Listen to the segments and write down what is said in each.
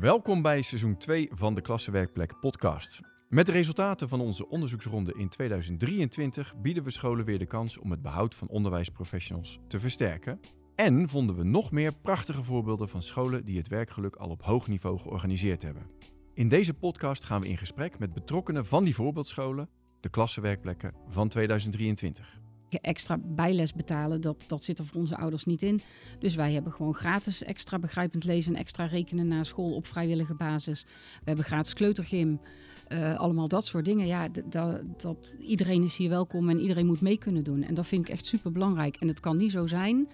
Welkom bij seizoen 2 van de Klassenwerkplek podcast. Met de resultaten van onze onderzoeksronde in 2023 bieden we scholen weer de kans om het behoud van onderwijsprofessionals te versterken. En vonden we nog meer prachtige voorbeelden van scholen die het werkgeluk al op hoog niveau georganiseerd hebben. In deze podcast gaan we in gesprek met betrokkenen van die voorbeeldscholen, de klassenwerkplekken van 2023 extra bijles betalen, dat, dat zit er voor onze ouders niet in. Dus wij hebben gewoon gratis extra begrijpend lezen en extra rekenen na school op vrijwillige basis. We hebben gratis kleutergym. Uh, allemaal dat soort dingen. Ja, dat, dat, iedereen is hier welkom en iedereen moet mee kunnen doen. En dat vind ik echt super belangrijk. En het kan niet zo zijn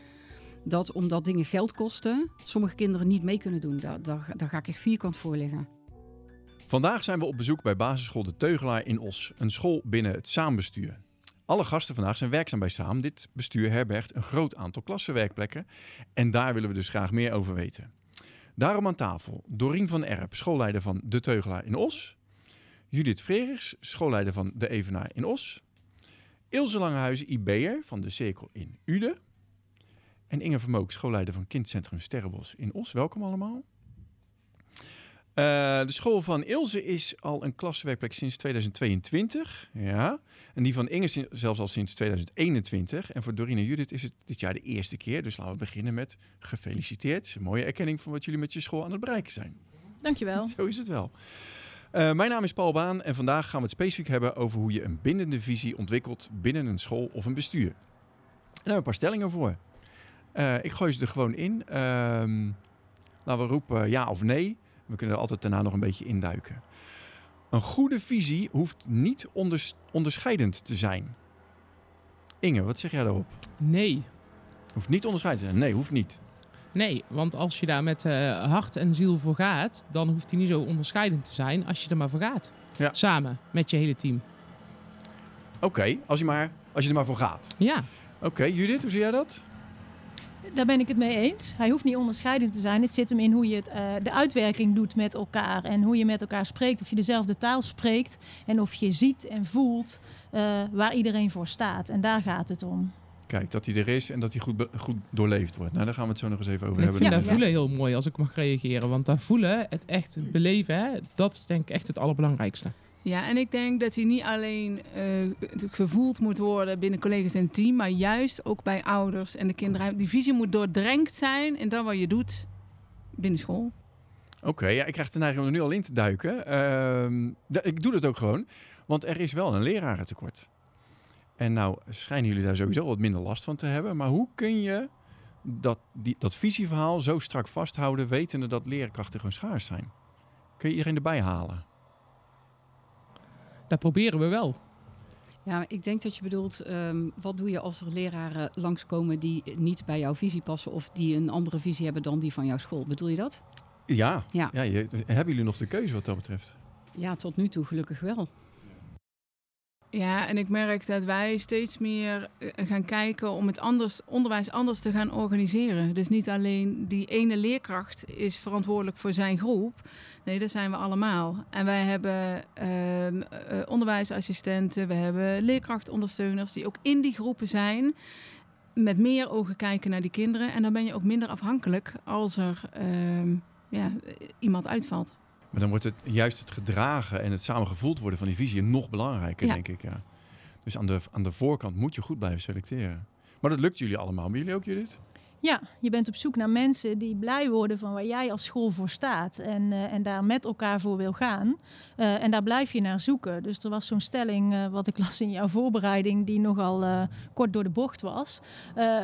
dat omdat dingen geld kosten, sommige kinderen niet mee kunnen doen. Daar, ga ik echt vierkant voor liggen. Vandaag zijn we op bezoek bij basisschool De Teugelaar in Os, een school binnen het saambestuur. Alle gasten vandaag zijn werkzaam bij SAAM. Dit bestuur herbergt een groot aantal klassenwerkplekken. En daar willen we dus graag meer over weten. Daarom aan tafel Dorien van Erp, schoolleider van De Teugelaar in Os. Judith Frerichs, schoolleider van De Evenaar in Os. Ilse Langehuizen, IB'er van de Cirkel in Uden. En Inge Vermook, schoolleider van Kindcentrum Sterrenbos in Os. Welkom allemaal. Uh, de school van Ilse is al een klaswerkplek sinds 2022. Ja. En die van Inge zelfs al sinds 2021. En voor Dorine en Judith is het dit jaar de eerste keer. Dus laten we beginnen met gefeliciteerd. Een mooie erkenning van wat jullie met je school aan het bereiken zijn. Dankjewel. Zo is het wel. Uh, mijn naam is Paul Baan en vandaag gaan we het specifiek hebben over hoe je een bindende visie ontwikkelt binnen een school of een bestuur. En daar hebben we een paar stellingen voor. Uh, ik gooi ze er gewoon in. Uh, laten we roepen ja of nee. We kunnen er altijd daarna nog een beetje induiken. Een goede visie hoeft niet onderscheidend te zijn. Inge, wat zeg jij daarop? Nee. Hoeft niet onderscheidend te zijn? Nee, hoeft niet. Nee, want als je daar met uh, hart en ziel voor gaat, dan hoeft hij niet zo onderscheidend te zijn als je er maar voor gaat. Ja. Samen, met je hele team. Oké, als, je maar, als je er maar voor gaat. Ja. Oké, Judith, hoe zie jij dat? Daar ben ik het mee eens. Hij hoeft niet onderscheidend te zijn. Het zit hem in hoe je het, uh, de uitwerking doet met elkaar. En hoe je met elkaar spreekt. Of je dezelfde taal spreekt. En of je ziet en voelt uh, waar iedereen voor staat. En daar gaat het om. Kijk, dat hij er is en dat hij goed, goed doorleefd wordt. Nou, daar gaan we het zo nog eens even over ik hebben. Ik vind dat voelen heel mooi als ik mag reageren. Want dat voelen, het echt beleven, hè, dat is denk ik echt het allerbelangrijkste. Ja, en ik denk dat hij niet alleen uh, gevoeld moet worden binnen collega's en team, maar juist ook bij ouders en de kinderen. Die visie moet doordrenkt zijn in dat wat je doet binnen school. Oké, ja, ik krijg de neiging om er nu al in te duiken. Uh, ik doe dat ook gewoon, want er is wel een lerarentekort. En nou schijnen jullie daar sowieso wat minder last van te hebben. Maar hoe kun je dat, die, dat visieverhaal zo strak vasthouden, wetende dat leerkrachten gewoon schaars zijn? Kun je iedereen erbij halen? Dat proberen we wel. Ja, ik denk dat je bedoelt, um, wat doe je als er leraren langskomen die niet bij jouw visie passen of die een andere visie hebben dan die van jouw school? Bedoel je dat? Ja, ja. ja je, hebben jullie nog de keuze wat dat betreft? Ja, tot nu toe gelukkig wel. Ja, en ik merk dat wij steeds meer eh, gaan kijken om het anders, onderwijs anders te gaan organiseren. Dus niet alleen die ene leerkracht is verantwoordelijk voor zijn groep. Nee, dat zijn we allemaal. En wij hebben uh, onderwijsassistenten, we hebben leerkrachtondersteuners die ook in die groepen zijn. Met meer ogen kijken naar die kinderen. En dan ben je ook minder afhankelijk als er uh, ja, iemand uitvalt. Maar dan wordt het juist het gedragen en het samengevoeld worden van die visie nog belangrijker, denk ik. Ja. Dus aan de, aan de voorkant moet je goed blijven selecteren. Maar dat lukt jullie allemaal. Maar jullie ook, Judith? Ja, je bent op zoek naar mensen die blij worden van waar jij als school voor staat. En, uh, en daar met elkaar voor wil gaan. Uh, en daar blijf je naar zoeken. Dus er was zo'n stelling, uh, wat ik las in jouw voorbereiding, die nogal kort door de bocht was.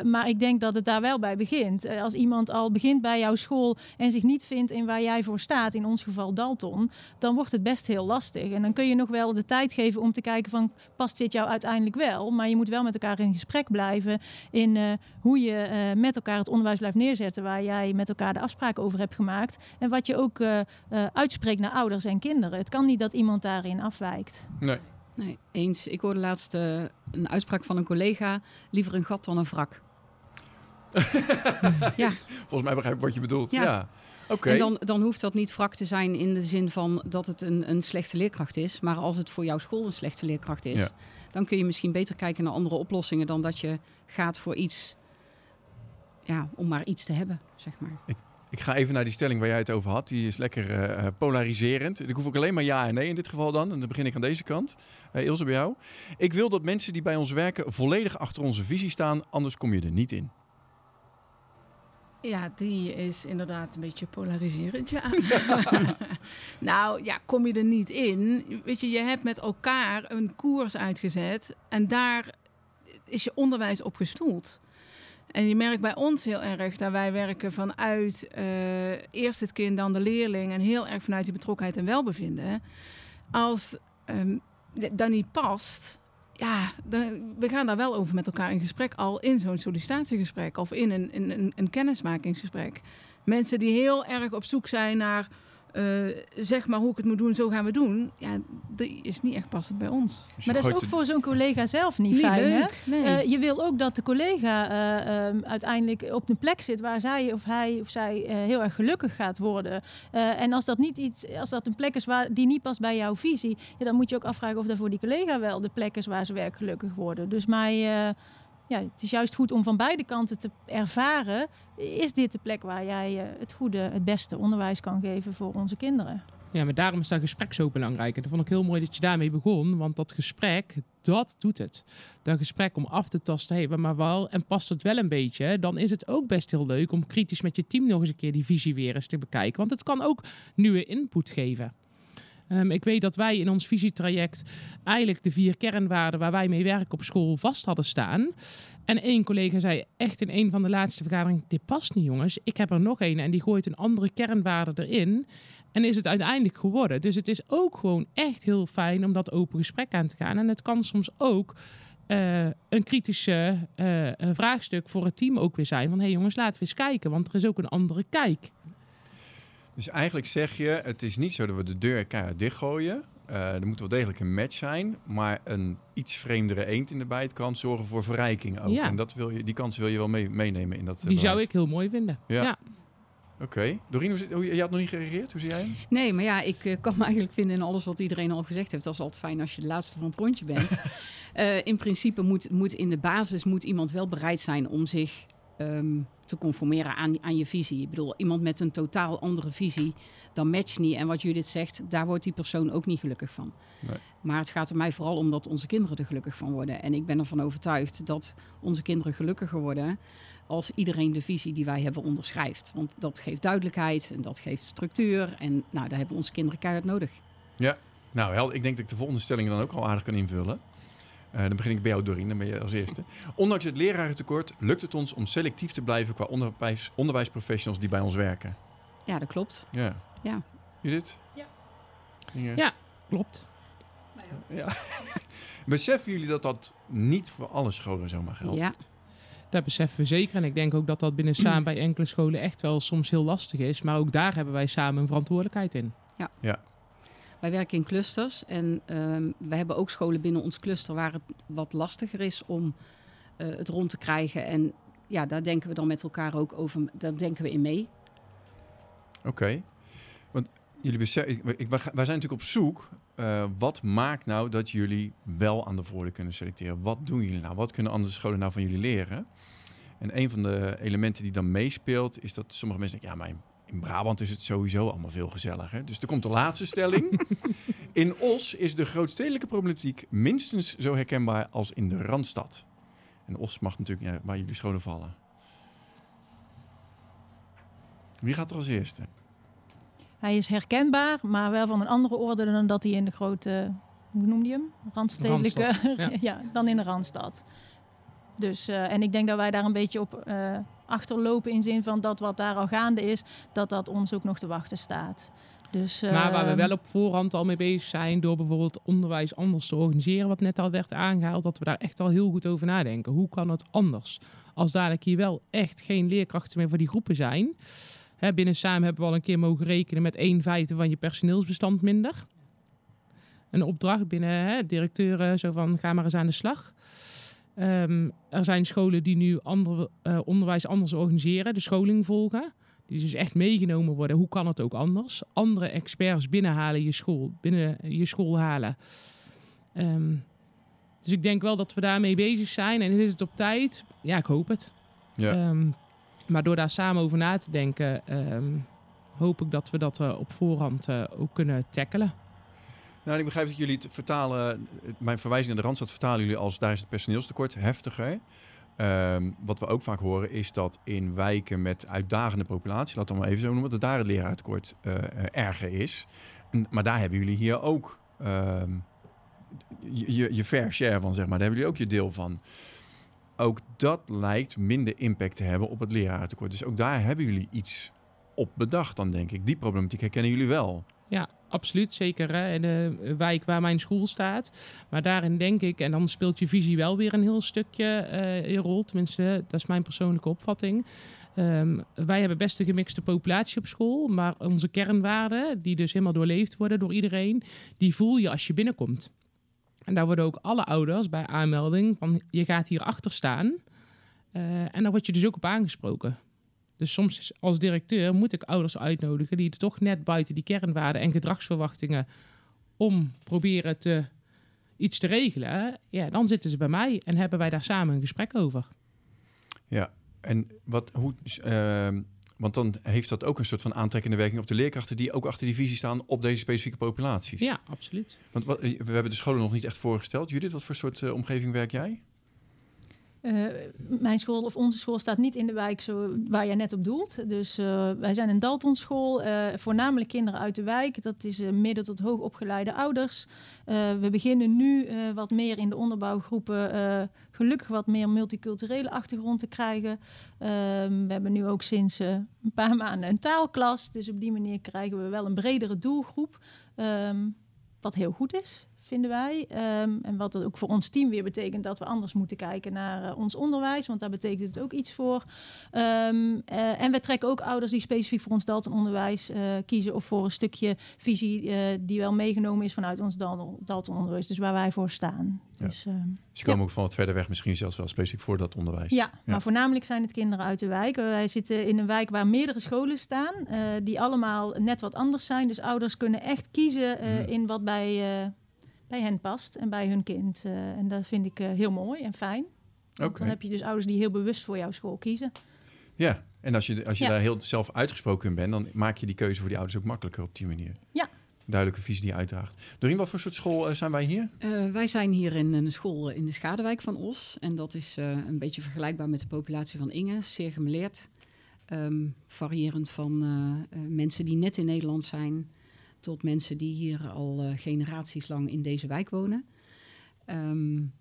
maar ik denk dat het daar wel bij begint. als iemand al begint bij jouw school en zich niet vindt in waar jij voor staat, in ons geval Dalton, dan wordt het best heel lastig. En dan kun je nog wel de tijd geven om te kijken van, past dit jou uiteindelijk wel? Maar je moet wel met elkaar in gesprek blijven in hoe je met elkaar elkaar het onderwijs blijft neerzetten waar jij met elkaar de afspraken over hebt gemaakt. En wat je ook uh, uh, uitspreekt naar ouders en kinderen. Het kan niet dat iemand daarin afwijkt. Nee. Nee, eens. Ik hoorde laatst uh, een uitspraak van een collega: liever een gat dan een wrak. ja. Volgens mij begrijp ik wat je bedoelt. Ja. ja. Oké. En dan, dan hoeft dat niet wrak te zijn in de zin van dat het een, een slechte leerkracht is. Maar als het voor jouw school een slechte leerkracht is, ja. dan kun je misschien beter kijken naar andere oplossingen dan dat je gaat voor iets ja, om maar iets te hebben, zeg maar. Ik, Ik ga even naar die stelling waar jij het over had. Die is lekker uh, polariserend. Ik hoef ook alleen maar ja en nee in dit geval dan. En dan begin ik aan deze kant. Uh, Ilse, bij jou. Ik wil dat mensen die bij ons werken volledig achter onze visie staan. Anders kom je er niet in. Ja, die is inderdaad een beetje polariserend, ja. nou, ja, kom je er niet in. Weet je, je hebt met elkaar een koers uitgezet en daar is je onderwijs op gestoeld. En je merkt bij ons heel erg dat wij werken vanuit uh, eerst het kind, dan de leerling en heel erg vanuit die betrokkenheid en welbevinden. Als um, dat niet past, ja, dan, we gaan daar wel over met elkaar in gesprek al in zo'n sollicitatiegesprek of in een, een, een kennismakingsgesprek. Mensen die heel erg op zoek zijn naar uh, zeg maar hoe ik het moet doen, zo gaan we doen. Ja, die is niet echt passend bij ons. Dus maar dat is ook voor zo'n collega zelf niet, fijn. Hè? Nee. Uh, je wil ook dat de collega uh, um, uiteindelijk op een plek zit waar zij of hij of zij heel erg gelukkig gaat worden. en als dat niet iets, als dat een plek is waar die niet past bij jouw visie, ja, dan moet je ook afvragen of dat voor die collega wel de plek is waar ze werk gelukkig worden. Dus mij ja, het is juist goed om van beide kanten te ervaren. Is dit de plek waar jij eh, het goede, het beste onderwijs kan geven voor onze kinderen? Ja, maar daarom is dat gesprek zo belangrijk. En dat vond ik heel mooi dat je daarmee begon. Want dat gesprek, dat doet het. Dat gesprek om af te tasten, hey, maar wel, en past het wel een beetje, dan is het ook best heel leuk om kritisch met je team nog eens een keer die visie weer eens te bekijken. Want het kan ook nieuwe input geven. Um, ik weet dat wij in ons visietraject eigenlijk de vier kernwaarden waar wij mee werken op school vast hadden staan. En één collega zei echt in een van de laatste vergaderingen: Dit past niet, jongens. Ik heb er nog één en die gooit een andere kernwaarde erin. En is het uiteindelijk geworden. Dus het is ook gewoon echt heel fijn om dat open gesprek aan te gaan. En het kan soms ook uh, een kritische uh, vraagstuk voor het team ook weer zijn. Van hé hey jongens, laten we eens kijken, want er is ook een andere kijk. Dus eigenlijk zeg je, het is niet zo dat we de deur keihard dichtgooien. Uh, er moet wel degelijk een match zijn, maar een iets vreemdere eend in de bijt kan zorgen voor verrijking ook. Ja. En dat wil je, die kans wil je wel mee, meenemen in dat. Die zou ik heel mooi vinden. Ja. ja. Oké. Okay. Doreen, hoe, je had nog niet gereageerd. Hoe zie jij hem? Nee, maar ja, ik uh, kan me eigenlijk vinden in alles wat iedereen al gezegd heeft. Dat is altijd fijn als je de laatste van het rondje bent. uh, in principe moet, moet in de basis moet iemand wel bereid zijn om zich um, te conformeren aan, aan je visie. Ik bedoel, iemand met een totaal andere visie, dan matcht niet. En wat Judith zegt, daar wordt die persoon ook niet gelukkig van. Nee. Maar het gaat er mij vooral om dat onze kinderen er gelukkig van worden. En ik ben ervan overtuigd dat onze kinderen gelukkiger worden als iedereen de visie die wij hebben onderschrijft. Want dat geeft duidelijkheid en dat geeft structuur. En nou, daar hebben onze kinderen keihard nodig. Ja, nou, ik denk dat ik de volgende stelling dan ook al aardig kan invullen. Uh, dan begin ik bij jou, Dorien, dan ben je als eerste. Ondanks het lerarentekort lukt het ons om selectief te blijven qua onderwijs, onderwijsprofessionals die bij ons werken. Ja, dat klopt. Ja. ja. Judith? Ja. Ja, klopt. Ja. Beseffen jullie dat dat niet voor alle scholen zomaar geldt? Ja. Dat beseffen we zeker. En ik denk ook dat dat binnen samen bij enkele scholen echt wel soms heel lastig is. Maar ook daar hebben wij samen een verantwoordelijkheid in. Ja. ja. Wij werken in clusters en we hebben ook scholen binnen ons cluster waar het wat lastiger is om uh, het rond te krijgen. En ja, daar denken we dan met elkaar ook over, daar denken we in mee. Oké, want jullie beseffen, wij zijn natuurlijk op zoek. Uh, wat maakt nou dat jullie wel aan de voordeel kunnen selecteren? Wat doen jullie nou? Wat kunnen andere scholen nou van jullie leren? En een van de elementen die dan meespeelt, is dat sommige mensen denken, ja, mijn in Brabant is het sowieso allemaal veel gezelliger. Dus er komt de laatste stelling. In Os is de grootstedelijke problematiek minstens zo herkenbaar als in de Randstad. En Os mag natuurlijk ja, waar jullie scholen vallen. Wie gaat er als eerste? Hij is herkenbaar, maar wel van een andere orde dan dat hij in de grote, hoe noem je hem? Randstedelijke, Randstad, ja. ja. dan in de Randstad. Dus, uh, en ik denk dat wij daar een beetje op uh, achterlopen in zin van dat wat daar al gaande is, dat dat ons ook nog te wachten staat. Dus, uh, maar waar we ehm, wel op voorhand al mee bezig zijn door bijvoorbeeld onderwijs anders te organiseren, wat net al werd aangehaald, dat we daar echt al heel goed over nadenken. Hoe kan het anders? Als dadelijk hier wel echt geen leerkrachten meer voor die groepen zijn. Hè, binnen Samen hebben we al een keer mogen rekenen met één vijfde van je personeelsbestand minder. Een opdracht binnen hè, directeuren, zo van ga maar eens aan de slag. Um, er zijn scholen die nu uh, onderwijs anders organiseren, de scholing volgen. Die dus echt meegenomen worden. Hoe kan het ook anders? Andere experts binnenhalen je school, binnen je school halen. Um, dus ik denk wel dat we daarmee bezig zijn. En is het op tijd? Ja, ik hoop het. Ja. Um, Maar door daar samen over na te denken, ehm, hoop ik dat we dat eh, op voorhand eh, ook kunnen tackelen. Nou, ik begrijp dat jullie het vertalen, mijn verwijzing naar de Randstad vertalen jullie als daar is het personeelstekort heftiger. Ehm, wat we ook vaak horen is dat in wijken met uitdagende populatie, laat het maar even zo noemen, dat daar het leraartekort uh, erger is. Maar daar hebben jullie hier ook ehm, je, je fair share van, zeg maar. Daar hebben jullie ook je deel van. Ook dat lijkt minder impact te hebben op het leraartekort. Dus ook daar hebben jullie iets op bedacht dan, denk ik. Die problematiek herkennen jullie wel. Ja, absoluut. Zeker hè? in de wijk waar mijn school staat. Maar daarin denk ik, en dan speelt je visie wel weer een heel stukje uh, rol. Tenminste, dat is mijn persoonlijke opvatting. Um, wij hebben best een gemixte populatie op school. Maar onze kernwaarden, die dus helemaal doorleefd worden door iedereen, die voel je als je binnenkomt. En daar worden ook alle ouders bij aanmelding van je gaat hier achter staan. Uh, en dan word je dus ook op aangesproken. Dus soms als directeur moet ik ouders uitnodigen die toch net buiten die kernwaarden en gedragsverwachtingen om proberen te, iets te regelen. Ja, dan zitten ze bij mij en hebben wij daar samen een gesprek over. Ja, en wat, hoe, uh, want dan heeft dat ook een soort van aantrekkende werking op de leerkrachten die ook achter die visie staan op deze specifieke populaties. Ja, absoluut. Want wat, we hebben de scholen nog niet echt voorgesteld. Judith, wat voor soort uh, omgeving werk jij? Uh, mijn school of onze school staat niet in de wijk zo, waar jij net op doelt. Dus uh, wij zijn een Daltonschool, uh, voornamelijk kinderen uit de wijk. Dat is midden tot hoog opgeleide ouders. we beginnen nu wat meer in de onderbouwgroepen gelukkig wat meer multiculturele achtergrond te krijgen. Ehm, we hebben nu ook sinds een paar maanden een taalklas. Dus op die manier krijgen we wel een bredere doelgroep. Um, wat heel goed is vinden wij. Um, en wat dat ook voor ons team weer betekent dat we anders moeten kijken naar uh, ons onderwijs, want daar betekent het ook iets voor. Um, uh, en we trekken ook ouders die specifiek voor ons Dalton-onderwijs uh, kiezen of voor een stukje visie die wel meegenomen is vanuit ons Dalton-onderwijs, dus waar wij voor staan. Ja. Dus, dus komen ja. ook van wat verder weg, misschien zelfs wel specifiek voor dat onderwijs. Ja, ja, maar voornamelijk zijn het kinderen uit de wijk. Wij zitten in een wijk waar meerdere scholen staan, die allemaal net wat anders zijn. Dus ouders kunnen echt kiezen hmm. in wat bij bij hen past en bij hun kind. Uh, en dat vind ik uh, heel mooi en fijn. Okay. Dan heb je dus ouders die heel bewust voor jouw school kiezen. Ja, en als je, als je ja. daar heel zelf uitgesproken in bent, dan maak je die keuze voor die ouders ook makkelijker op die manier. Ja. Duidelijke visie die je uitdraagt. Dorien, wat voor soort school uh, zijn wij hier? wij zijn hier in een school in de Schadewijk van Os. En dat is een beetje vergelijkbaar met de populatie van Inge. Zeer gemeleerd. Um, variërend van mensen die net in Nederland zijn tot mensen die hier al uh, generaties lang in deze wijk wonen. Um,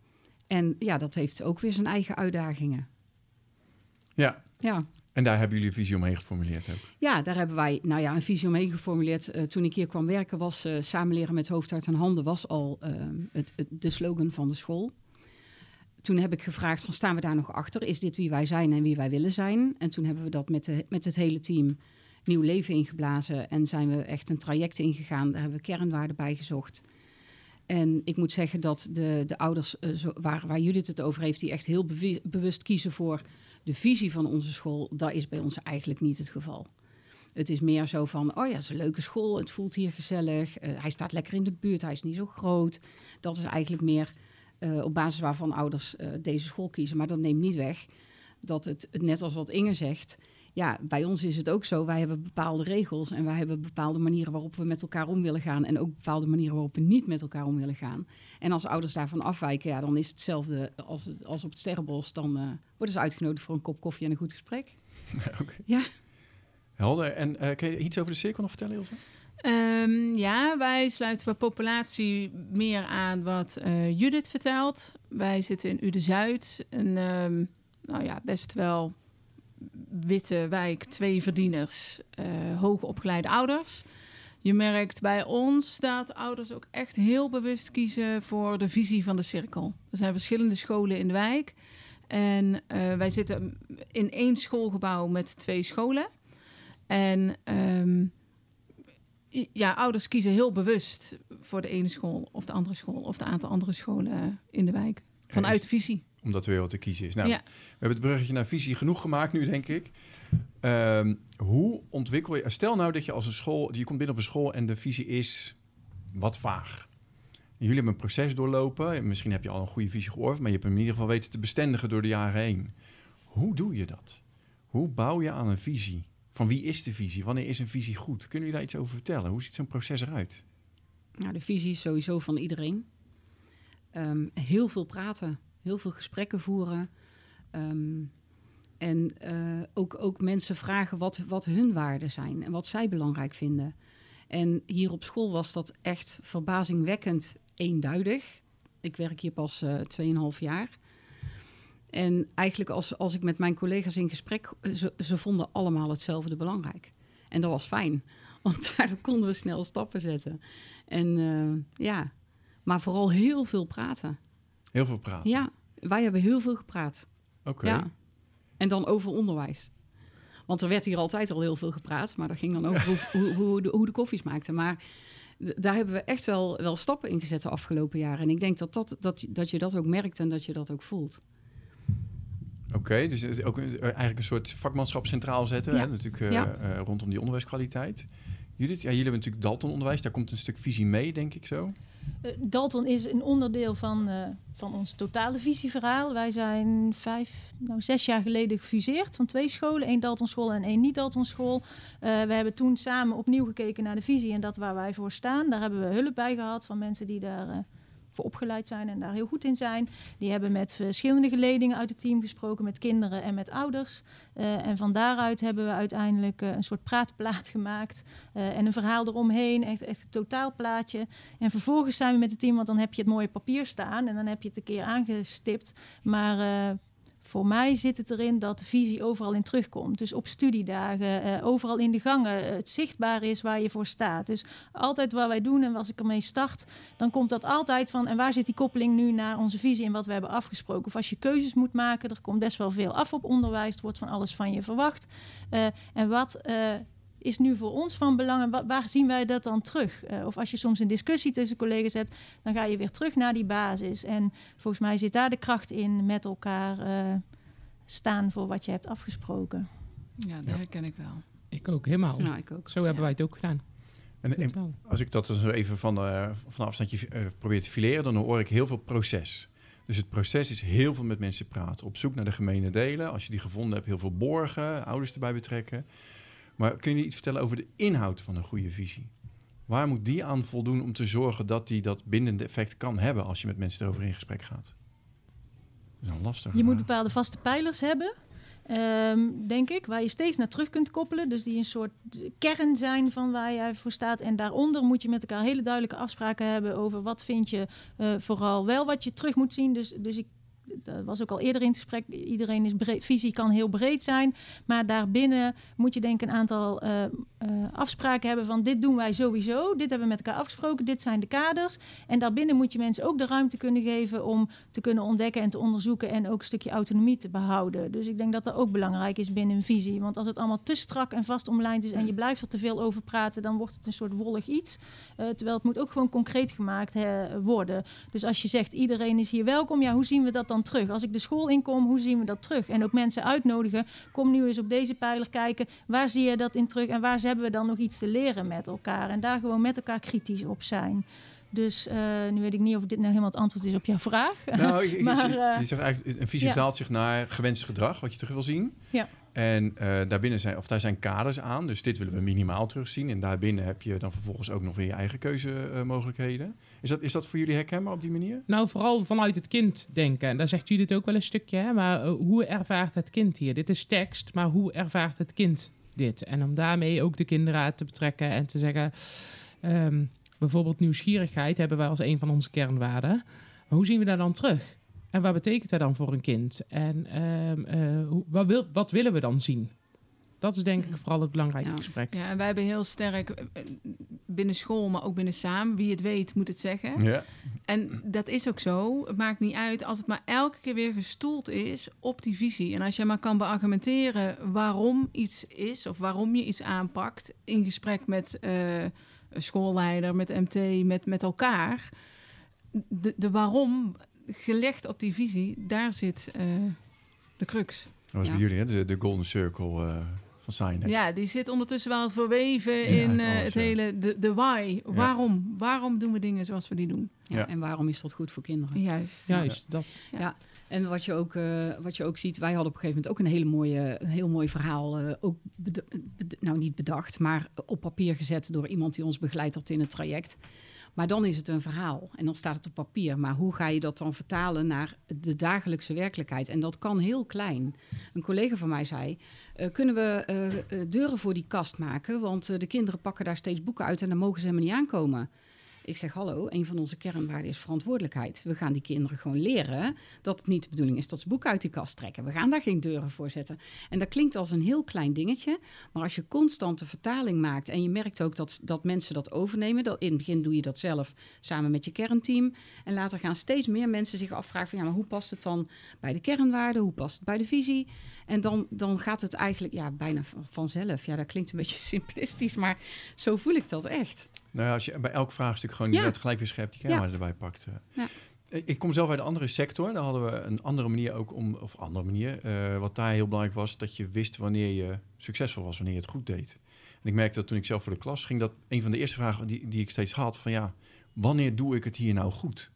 en ja, dat heeft ook weer zijn eigen uitdagingen. Ja. Ja. En daar hebben jullie een visie omheen geformuleerd ook? Ja, daar hebben wij nou ja, een visie omheen geformuleerd. Uh, toen ik hier kwam werken was uh, samenleren met hoofd, hart en handen was al uh, het, het, de slogan van de school. Toen heb ik gevraagd van staan we daar nog achter? Is dit wie wij zijn en wie wij willen zijn? En toen hebben we dat met, de, met het hele team nieuw leven ingeblazen en zijn we echt een traject ingegaan. Daar hebben we kernwaarden bij gezocht. En ik moet zeggen dat de, de ouders zo, waar, waar Judith het over heeft, die echt heel bewust kiezen voor de visie van onze school, dat is bij ons eigenlijk niet het geval. Het is meer zo van, oh ja, het is een leuke school, het voelt hier gezellig, uh, hij staat lekker in de buurt, hij is niet zo groot. Dat is eigenlijk meer uh, op basis waarvan ouders deze school kiezen. Maar dat neemt niet weg dat het net als wat Inge zegt, ja, bij ons is het ook zo. Wij hebben bepaalde regels en wij hebben bepaalde manieren waarop we met elkaar om willen gaan. En ook bepaalde manieren waarop we niet met elkaar om willen gaan. En als ouders daarvan afwijken, ja, dan is het hetzelfde als, het, als op het Sterrenbos. Dan uh, worden ze uitgenodigd voor een kop koffie en een goed gesprek. okay. Ja. Helder. En uh, kun je iets over de cirkel nog vertellen, Ilse? Um, ja, wij sluiten bij populatie meer aan wat uh, Judith vertelt. Wij zitten in Ude-Zuid, een um, nou ja, best wel witte wijk, twee verdieners, uh, hoogopgeleide ouders. Je merkt bij ons dat ouders ook echt heel bewust kiezen voor de visie van de cirkel. Er zijn verschillende scholen in de wijk. En uh, wij zitten in één schoolgebouw met twee scholen. En um, ja, ouders kiezen heel bewust voor de ene school of de andere school of de aantal andere scholen in de wijk. Vanuit ja, visie omdat er weer wat te kiezen is. Nou, ja. we hebben het bruggetje naar visie genoeg gemaakt nu, denk ik. Um, hoe ontwikkel je... Stel nou dat je als een school... Je komt binnen op een school en de visie is wat vaag. Jullie hebben een proces doorlopen. Misschien heb je al een goede visie geoorfd... maar je hebt hem in ieder geval weten te bestendigen door de jaren heen. Hoe doe je dat? Hoe bouw je aan een visie? Van wie is de visie? Wanneer is een visie goed? Kunnen jullie daar iets over vertellen? Hoe ziet zo'n proces eruit? Nou, de visie is sowieso van iedereen. Ehm, heel veel praten, heel veel gesprekken voeren. Ehm, en eh, ook, ook mensen vragen wat, wat hun waarden zijn en wat zij belangrijk vinden. En hier op school was dat echt verbazingwekkend eenduidig. Ik werk hier pas uh, 2,5 jaar. En eigenlijk als, als ik met mijn collega's in gesprek, ze, ze vonden allemaal hetzelfde belangrijk. En dat was fijn, want daardoor konden we snel stappen zetten. En uh, ja, maar vooral heel veel praten. Heel veel praten? Ja, wij hebben heel veel gepraat. Oké. Okay. Ja. En dan over onderwijs. Want er werd hier altijd al heel veel gepraat, maar dat ging dan over hoe, hoe, hoe, de, hoe de koffies maakten. Maar daar hebben we echt wel, wel stappen in gezet de afgelopen jaren. En ik denk dat, dat, dat, dat je dat ook merkt en dat je dat ook voelt. Oké, okay, dus ook eigenlijk een soort vakmanschap centraal zetten, Ja. hè? natuurlijk uh, Ja. uh, rondom die onderwijskwaliteit. Judith, ja, jullie hebben natuurlijk Dalton-onderwijs, daar komt een stuk visie mee, denk ik zo. Uh, Dalton is een onderdeel van, uh, van ons totale visieverhaal. Wij zijn vijf, nou zes jaar geleden gefuseerd van twee scholen. één Daltonschool en één niet-Daltonschool. Uh, we hebben toen samen opnieuw gekeken naar de visie en dat waar wij voor staan. Daar hebben we hulp bij gehad van mensen die daar voor opgeleid zijn en daar heel goed in zijn. Die hebben met verschillende geledingen uit het team gesproken, met kinderen en met ouders. Uh, en van daaruit hebben we uiteindelijk uh, een soort praatplaat gemaakt uh, en een verhaal eromheen, echt, echt een totaalplaatje. En vervolgens zijn we met het team, want dan heb je het mooie papier staan en dan heb je het een keer aangestipt. Maar voor mij zit het erin dat de visie overal in terugkomt. Dus op studiedagen, uh, overal in de gangen, het zichtbaar is waar je voor staat. Dus altijd wat wij doen en als ik ermee start, dan komt dat altijd van... en waar zit die koppeling nu naar onze visie en wat we hebben afgesproken? Of als je keuzes moet maken, er komt best wel veel af op onderwijs. Er wordt van alles van je verwacht. Uh, en wat... Is nu voor ons van belang en waar, waar zien wij dat dan terug? Uh, of als je soms een discussie tussen collega's hebt, dan ga je weer terug naar die basis. En volgens mij zit daar de kracht in met elkaar uh, staan voor wat je hebt afgesproken. Ja, dat ja. herken ik wel. Ik ook, helemaal. Nou, ik ook. Zo hebben wij het ook gedaan. En, en als ik dat zo even van, uh, van afstandje uh, probeer te fileren, dan hoor ik heel veel proces. Dus het proces is heel veel met mensen praten. Op zoek naar de gemene delen. Als je die gevonden hebt, heel veel borgen, ouders erbij betrekken. Maar kun je iets vertellen over de inhoud van een goede visie? Waar moet die aan voldoen om te zorgen dat die dat bindende effect kan hebben als je met mensen erover in gesprek gaat? Dat is een lastig. Je moet bepaalde vaste pijlers hebben. Um, denk ik, waar je steeds naar terug kunt koppelen. Dus die een soort kern zijn van waar jij voor staat. En daaronder moet je met elkaar hele duidelijke afspraken hebben over wat vind je uh, vooral wel wat je terug moet zien. Dus, dus ik dat was ook al eerder in het gesprek. Iedereen is breed, visie kan heel breed zijn. Maar daarbinnen moet je denk ik een aantal uh, uh, afspraken hebben van dit doen wij sowieso. Dit hebben we met elkaar afgesproken. Dit zijn de kaders. En daarbinnen moet je mensen ook de ruimte kunnen geven om te kunnen ontdekken en te onderzoeken. En ook een stukje autonomie te behouden. Dus ik denk dat dat ook belangrijk is binnen een visie. Want als het allemaal te strak en vast omlijnd is en je blijft er te veel over praten, dan wordt het een soort wollig iets. Uh, terwijl het moet ook gewoon concreet gemaakt worden. Dus als je zegt iedereen is hier welkom, ja, hoe zien we dat dan terug? Als ik de school inkom, hoe zien we dat terug? En ook mensen uitnodigen, kom nu eens op deze pijler kijken. Waar zie je dat in terug en waar hebben we dan nog iets te leren met elkaar? En daar gewoon met elkaar kritisch op zijn. Dus uh, nu weet ik niet of dit nou helemaal het antwoord is op jouw vraag. Nou, je, maar, je, je zegt eigenlijk, een visie vertaalt ja. zich naar gewenst gedrag, wat je terug wil zien. Ja. En uh, daarbinnen zijn, of daar zijn kaders aan, dus dit willen we minimaal terugzien. En daarbinnen heb je dan vervolgens ook nog weer je eigen keuzemogelijkheden. Is dat, is dat voor jullie herkenbaar op die manier? Nou, vooral vanuit het kind denken. En daar zegt jullie het ook wel een stukje, hè? maar uh, hoe ervaart het kind hier? Dit is tekst, maar hoe ervaart het kind dit? En om daarmee ook de kinderen te betrekken en te zeggen... Um, bijvoorbeeld nieuwsgierigheid hebben wij als een van onze kernwaarden. Maar hoe zien we daar dan terug? En wat betekent dat dan voor een kind? En um, uh, hoe, wat, wil, wat, willen we dan zien? Dat is denk ik vooral het belangrijke ja. gesprek. Ja, en wij hebben heel sterk eh, binnen school, maar ook binnen samen. Wie het weet, moet het zeggen. Ja. En dat is ook zo. Het maakt niet uit als het maar elke keer weer gestoeld is op die visie. En als je maar kan beargumenteren waarom iets is of waarom je iets aanpakt in gesprek met uh, een schoolleider, met MT, met, met elkaar. De, de waarom gelegd op die visie, daar zit uh, de crux. Dat was ja. bij jullie, hè? De, de Golden Circle uh, van Sinek. Ja, die zit ondertussen wel verweven ja, in uh, alles, het ja. hele, de, de why. Waarom? Waarom doen we dingen zoals we die doen? Ja, En waarom is dat goed voor kinderen? Juist. Juist, dat. Ja. En wat je, ook, eh, wat je ook ziet, wij hadden op een gegeven moment ook een, hele mooie, een heel mooi verhaal. eh, ook nou, niet bedacht, maar op papier gezet door iemand die ons begeleid had in het traject. Maar dan is het een verhaal en dan staat het op papier. Maar hoe ga je dat dan vertalen naar de dagelijkse werkelijkheid? En dat kan heel klein. Een collega van mij zei: eh, Kunnen we eh, eh, deuren voor die kast maken? Want de kinderen pakken daar steeds boeken uit en dan mogen ze helemaal niet aankomen. Ik zeg: Hallo, een van onze kernwaarden is verantwoordelijkheid. We gaan die kinderen gewoon leren dat het niet de bedoeling is dat ze boeken uit die kast trekken. We gaan daar geen deuren voor zetten. En dat klinkt als een heel klein dingetje. Maar als je constant de vertaling maakt en je merkt ook dat, dat mensen dat overnemen. Dat, in het begin doe je dat zelf samen met je kernteam. En later gaan steeds meer mensen zich afvragen van ja, maar hoe past het dan bij de kernwaarden? Hoe past het bij de visie? En dan, dan gaat het eigenlijk ja, bijna van- vanzelf. Ja, dat klinkt een beetje simplistisch, maar zo voel ik dat echt. Nou ja, als je bij elk vraagstuk gewoon Ja. net gelijk weer scherp die kernwaarden erbij pakt. eh. Ja. Ik- kom zelf uit een andere sector. Daar hadden we een andere manier ook om, of andere manier. eh, wat daar heel belangrijk was, dat je wist wanneer je succesvol was, wanneer je het goed deed. En ik merkte dat toen ik zelf voor de klas ging, dat een van de eerste vragen die, die ik steeds had, van ja, wanneer doe ik het hier nou goed?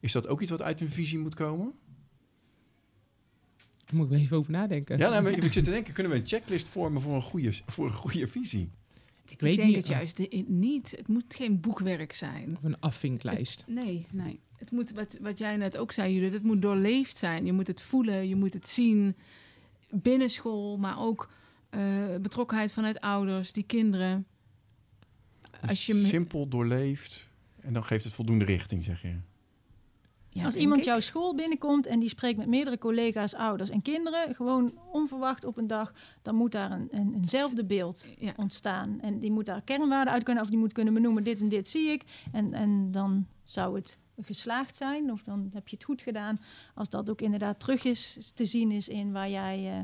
Is dat ook iets wat uit een visie moet komen? Daar moet ik wel even over nadenken. Ja, nou, maar ik zit te denken, kunnen we een checklist vormen voor een goede, voor een goede visie? Ik weet denk niet. het juist de- niet. Het moet geen boekwerk zijn. Of een afvinklijst. Nee, Nee. het moet, wat, wat jij net ook zei, Judith, het moet doorleefd zijn. Je moet het voelen, je moet het zien. Binnen school, maar ook eh, betrokkenheid vanuit ouders, die kinderen. Als je Simpel doorleefd en dan geeft het voldoende richting, zeg je. Ja, Als iemand ik. jouw school binnenkomt en die spreekt met meerdere collega's, ouders en kinderen, gewoon onverwacht op een dag, dan moet daar een, een, eenzelfde beeld Ja. ontstaan. En die moet daar kernwaarden uit kunnen, of die moet kunnen benoemen, dit en dit zie ik. En, en dan zou het geslaagd zijn, of dan heb je het goed gedaan, als dat ook inderdaad terug is te zien is in waar jij eh,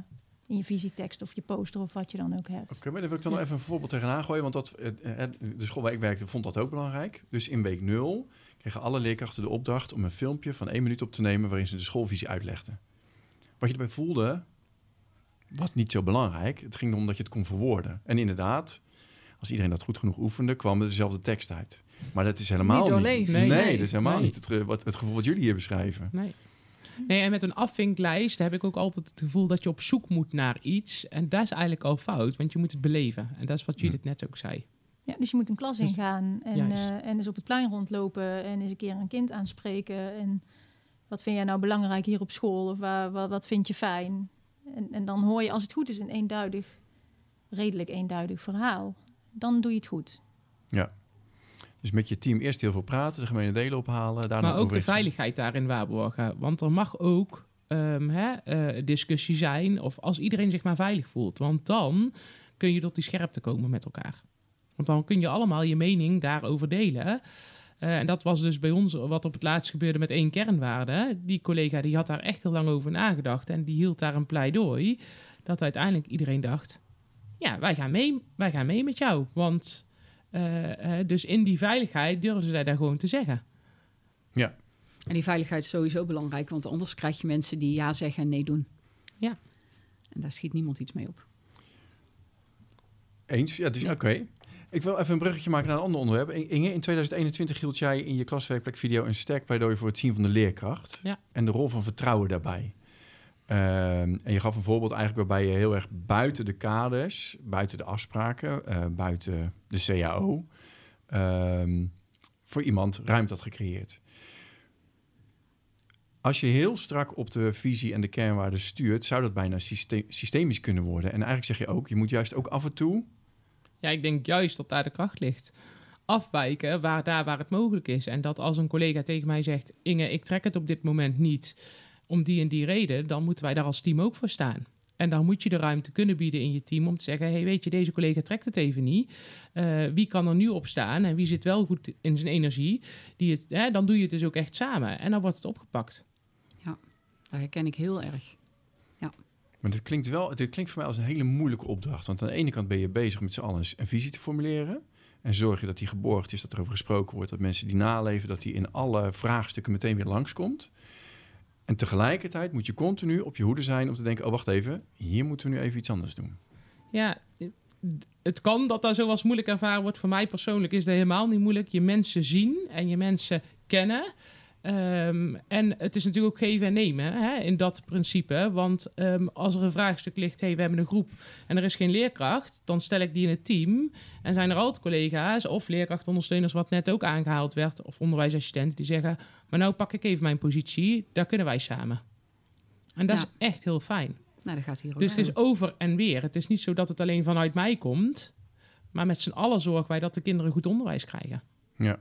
in je visietekst of je poster of wat je dan ook hebt. Oké, maar dan wil ik dan nog even een voorbeeld tegenaan gooien. Want dat, eh, eh, de school waar ik werkte vond dat ook belangrijk. Dus in week 0 kregen alle leerkrachten de opdracht om een filmpje van één minuut op te nemen... waarin ze de schoolvisie uitlegden. Wat je erbij voelde, was niet zo belangrijk. Het ging erom dat je het kon verwoorden. En inderdaad, als iedereen dat goed genoeg oefende... kwam er dezelfde tekst uit. Maar dat is helemaal Niet. Nee, Nee. dat is helemaal Nee. niet het, wat, het gevoel wat jullie hier beschrijven. Nee. Nee, en met een afvinklijst heb ik ook altijd het gevoel dat je op zoek moet naar iets. En dat is eigenlijk al fout, want je moet het beleven. En dat is wat Judith net ook zei. Ja, dus je moet een klas Dus- ingaan en, eh, en eens op het plein rondlopen en eens een keer een kind aanspreken. En wat vind jij nou belangrijk hier op school? Of waar, wat, wat vind je fijn? En, en dan hoor je, als het goed is, een eenduidig, redelijk eenduidig verhaal. Dan doe je het goed. Dus met je team eerst heel veel praten, de gemene delen ophalen. Daarna maar ook de veiligheid daarin waarborgen. Want er mag ook ehm, hè, eh, discussie zijn of als iedereen zich maar veilig voelt. Want dan kun je tot die scherpte komen met elkaar. Want dan kun je allemaal je mening daarover delen. Eh, en dat was dus bij ons wat op het laatst gebeurde met één kernwaarde. Die collega die had daar echt heel lang over nagedacht en die hield daar een pleidooi. Dat uiteindelijk iedereen dacht, ja, wij gaan mee, wij gaan mee met jou. Want eh, eh, dus in die veiligheid durfden zij daar gewoon te zeggen. En die veiligheid is sowieso belangrijk, want anders krijg je mensen die ja zeggen en nee doen. Ja. En daar schiet niemand iets mee op. Eens, ja, dus Ja. oké. Ik wil even een bruggetje maken naar een ander onderwerp. Inge, in 2021 hield jij in je klaswerkplekvideo een sterk pleidooi voor het zien van de leerkracht. Ja. En de rol van vertrouwen daarbij. Ehm, en je gaf een voorbeeld eigenlijk waarbij je heel erg buiten de kaders, buiten de afspraken, eh, buiten de CAO, ehm, voor iemand ruimte had gecreëerd. Als je heel strak op de visie en de kernwaarden stuurt, zou dat bijna syste- systemisch kunnen worden. En eigenlijk zeg je ook, je moet juist ook af en toe Ja, ik denk juist dat daar de kracht ligt. Afwijken waar, daar waar het mogelijk is. En dat als een collega tegen mij zegt: Inge, ik trek het op dit moment niet om die en die reden, dan moeten wij daar als team ook voor staan. En dan moet je de ruimte kunnen bieden in je team om te zeggen: hey, weet je, deze collega trekt het even niet. Eh, wie kan er nu op staan en wie zit wel goed in zijn energie? Die het, hè, dan doe je het dus ook echt samen en dan wordt het opgepakt. Dat herken ik heel erg. Maar dit klinkt wel, dit klinkt voor mij als een hele moeilijke opdracht. Want aan de ene kant ben je bezig met z'n allen een visie te formuleren. En zorg je dat die geborgd is, dat er over gesproken wordt, dat mensen die naleven, dat die in alle vraagstukken meteen weer langskomt. En tegelijkertijd moet je continu op je hoede zijn om te denken: oh wacht even, hier moeten we nu even iets anders doen. Ja, het kan dat zo als moeilijk ervaren wordt. Voor mij persoonlijk is dat helemaal niet moeilijk. Je mensen zien en je mensen kennen. Ehm, en het is natuurlijk ook geven en nemen hè, in dat principe. Want ehm, als er een vraagstuk ligt, hey, we hebben een groep en er is geen leerkracht, dan stel ik die in het team. En zijn er altijd collega's of leerkrachtondersteuners, wat net ook aangehaald werd, of onderwijsassistenten die zeggen: Maar nou pak ik even mijn positie, daar kunnen wij samen. En dat Ja. is echt heel fijn. Nou, dat gaat hier ook Dus het is over en weer. Het is niet zo dat het alleen vanuit mij komt, maar met z'n allen zorgen wij dat de kinderen goed onderwijs krijgen. Ja.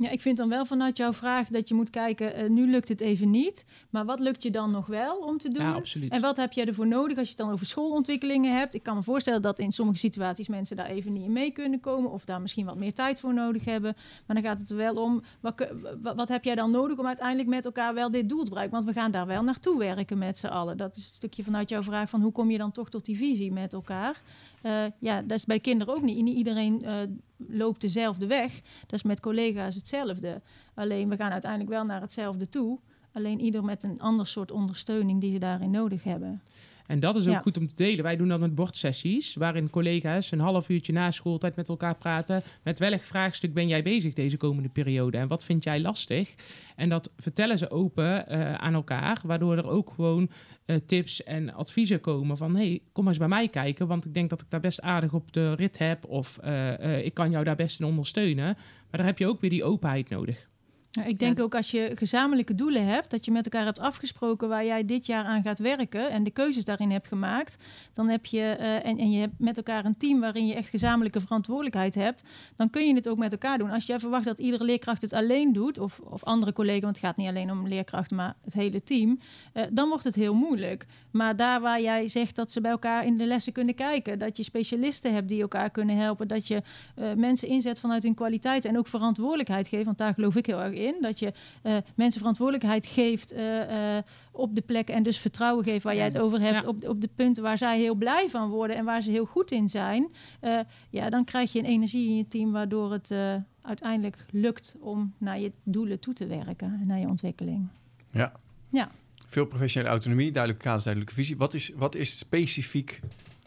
Ja, ik vind dan wel vanuit jouw vraag dat je moet kijken, eh, nu lukt het even niet, maar wat lukt je dan nog wel om te doen? Ja, absoluut. En wat heb jij ervoor nodig als je het dan over schoolontwikkelingen hebt? Ik kan me voorstellen dat in sommige situaties mensen daar even niet in mee kunnen komen of daar misschien wat meer tijd voor nodig hebben. Maar dan gaat het er wel om, wat, wat heb jij dan nodig om uiteindelijk met elkaar wel dit doel te bereiken? Want we gaan daar wel naartoe werken met z'n allen. Dat is een stukje vanuit jouw vraag van hoe kom je dan toch tot die visie met elkaar? Eh, ja, dat is bij kinderen ook niet. Niet iedereen eh, loopt dezelfde weg. Dat is met collega's hetzelfde. Alleen we gaan uiteindelijk wel naar hetzelfde toe. Alleen ieder met een ander soort ondersteuning die ze daarin nodig hebben. En dat is ook Ja. goed om te delen. Wij doen dat met bordsessies, waarin collega's een half uurtje na schooltijd met elkaar praten. Met welk vraagstuk ben jij bezig deze komende periode en wat vind jij lastig? En dat vertellen ze open eh, aan elkaar, waardoor er ook gewoon eh, tips en adviezen komen van hey, kom eens bij mij kijken, want ik denk dat ik daar best aardig op de rit heb of eh, ik kan jou daar best in ondersteunen. Maar daar heb je ook weer die openheid nodig. Ja, ik denk Ja. ook als je gezamenlijke doelen hebt, dat je met elkaar hebt afgesproken waar jij dit jaar aan gaat werken en de keuzes daarin hebt gemaakt, dan heb je eh, en, en je hebt met elkaar een team waarin je echt gezamenlijke verantwoordelijkheid hebt, dan kun je het ook met elkaar doen. Als jij verwacht dat iedere leerkracht het alleen doet, of, of andere collega's, want het gaat niet alleen om leerkrachten, maar het hele team, eh, dan wordt het heel moeilijk. Maar daar waar jij zegt dat ze bij elkaar in de lessen kunnen kijken, dat je specialisten hebt die elkaar kunnen helpen, dat je eh, mensen inzet vanuit hun kwaliteit en ook verantwoordelijkheid geeft, want daar geloof ik heel erg in, dat je eh, mensen verantwoordelijkheid geeft eh, eh, op de plekken en dus vertrouwen geeft waar jij het over hebt, Ja. op, op de punten waar zij heel blij van worden en waar ze heel goed in zijn, eh, ja, dan krijg je een energie in je team waardoor het eh, uiteindelijk lukt om naar je doelen toe te werken en naar je ontwikkeling. Ja. Ja. Veel professionele autonomie, duidelijke kaders, duidelijke visie. Wat is, wat is specifiek...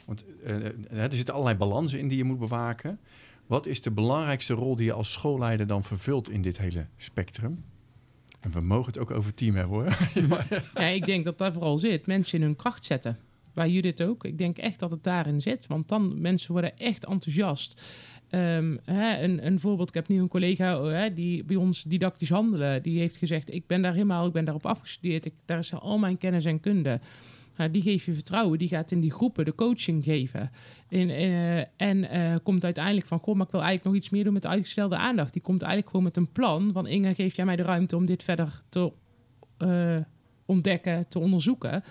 Want eh, er zitten allerlei balansen in die je moet bewaken. Wat is de belangrijkste rol die je als schoolleider dan vervult in dit hele spectrum? En we mogen het ook over team hebben hoor. Ja, ik denk dat daar vooral zit. Mensen in hun kracht zetten. Bij Judith ook. Ik denk echt dat het daarin zit. Want dan mensen worden echt enthousiast. Ehm, hè, een, een voorbeeld, ik heb nu een collega oh, hè, die bij ons didactisch handelen. Die heeft gezegd, ik ben daar helemaal, ik ben daarop afgestudeerd. Ik, daar is al mijn kennis en kunde. Nou, die geeft je vertrouwen. Die gaat in die groepen de coaching geven. In, eh, en eh, komt uiteindelijk van, goh, maar ik wil eigenlijk nog iets meer doen met uitgestelde aandacht. Die komt eigenlijk gewoon met een plan. Van Inge, geef jij mij de ruimte om dit verder te eh, ontdekken, te onderzoeken.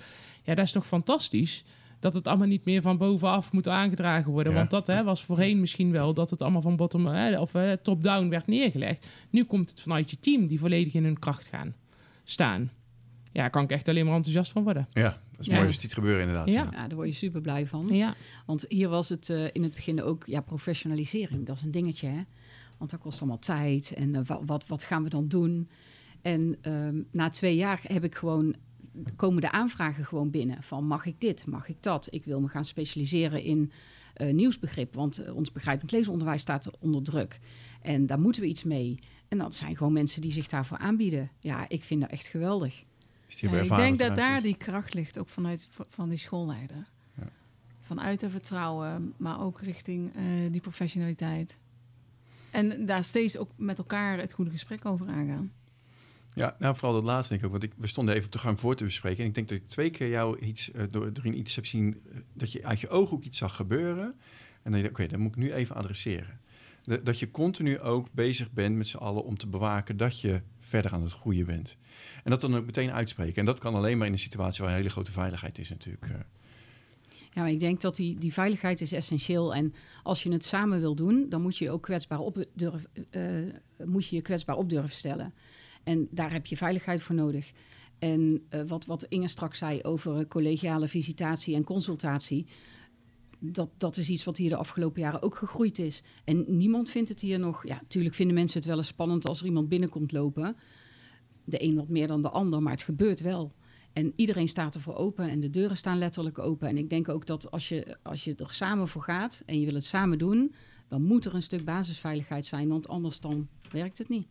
Ja, dat is toch fantastisch. Dat het allemaal niet meer van bovenaf moet aangedragen worden. Ja. Want dat hè, was voorheen misschien wel dat het allemaal van bottom hè, of top-down werd neergelegd. Nu komt het vanuit je team die volledig in hun kracht gaan staan. Ja, daar kan ik echt alleen maar enthousiast van worden. Ja, is Ja. mooi als dit gebeuren inderdaad. Ja. Daar word je super blij van. Ja, Want hier was het eh, in het begin ook, ja, professionalisering. Dat is een dingetje, hè. Want dat kost allemaal tijd. En eh, wa- wat, wat gaan we dan doen? En ehm, na twee jaar heb ik gewoon, komen de aanvragen gewoon binnen. Van mag ik dit, mag ik dat? Ik wil me gaan specialiseren in eh, nieuwsbegrip. Want ons begrijpend leesonderwijs staat onder druk. En daar moeten we iets mee. En dat zijn gewoon mensen die zich daarvoor aanbieden. Ja, ik vind dat echt geweldig. Is die Ja, ik denk dat daar is? die kracht ligt, ook vanuit van die schoolleider. Ja. Vanuit het vertrouwen, maar ook richting eh, die professionaliteit. En daar steeds ook met elkaar het goede gesprek over aangaan. Ja, nou vooral dat laatste denk ik ook. Want ik, we stonden even op de gang voor te bespreken. En ik denk dat ik twee keer jou iets, eh, door, iets heb zien... eh, dat je uit je ooghoek iets zag gebeuren. En dan je oké, dat moet ik nu even adresseren. Dat je continu ook bezig bent met z'n allen om te bewaken... dat je verder aan het groeien bent. En dat dan ook meteen uitspreken. En dat kan alleen maar in een situatie waar een hele grote veiligheid is natuurlijk. eh. Ja, ik denk dat die, die veiligheid is essentieel. En als je het samen wil doen, dan moet je ook kwetsbaar op durf, eh, moet je je kwetsbaar op durven stellen. En daar heb je veiligheid voor nodig. En eh, wat, wat Inge straks zei over eh, collegiale visitatie en consultatie. Dat, dat is iets wat hier de afgelopen jaren ook gegroeid is. En niemand vindt het hier nog. Ja, natuurlijk vinden mensen het wel eens spannend als er iemand binnenkomt lopen. De een wat meer dan de ander, maar het gebeurt wel. En iedereen staat ervoor open en de deuren staan letterlijk open. En ik denk ook dat als je, als je er samen voor gaat en je wil het samen doen, dan moet er een stuk basisveiligheid zijn, want anders dan werkt het niet.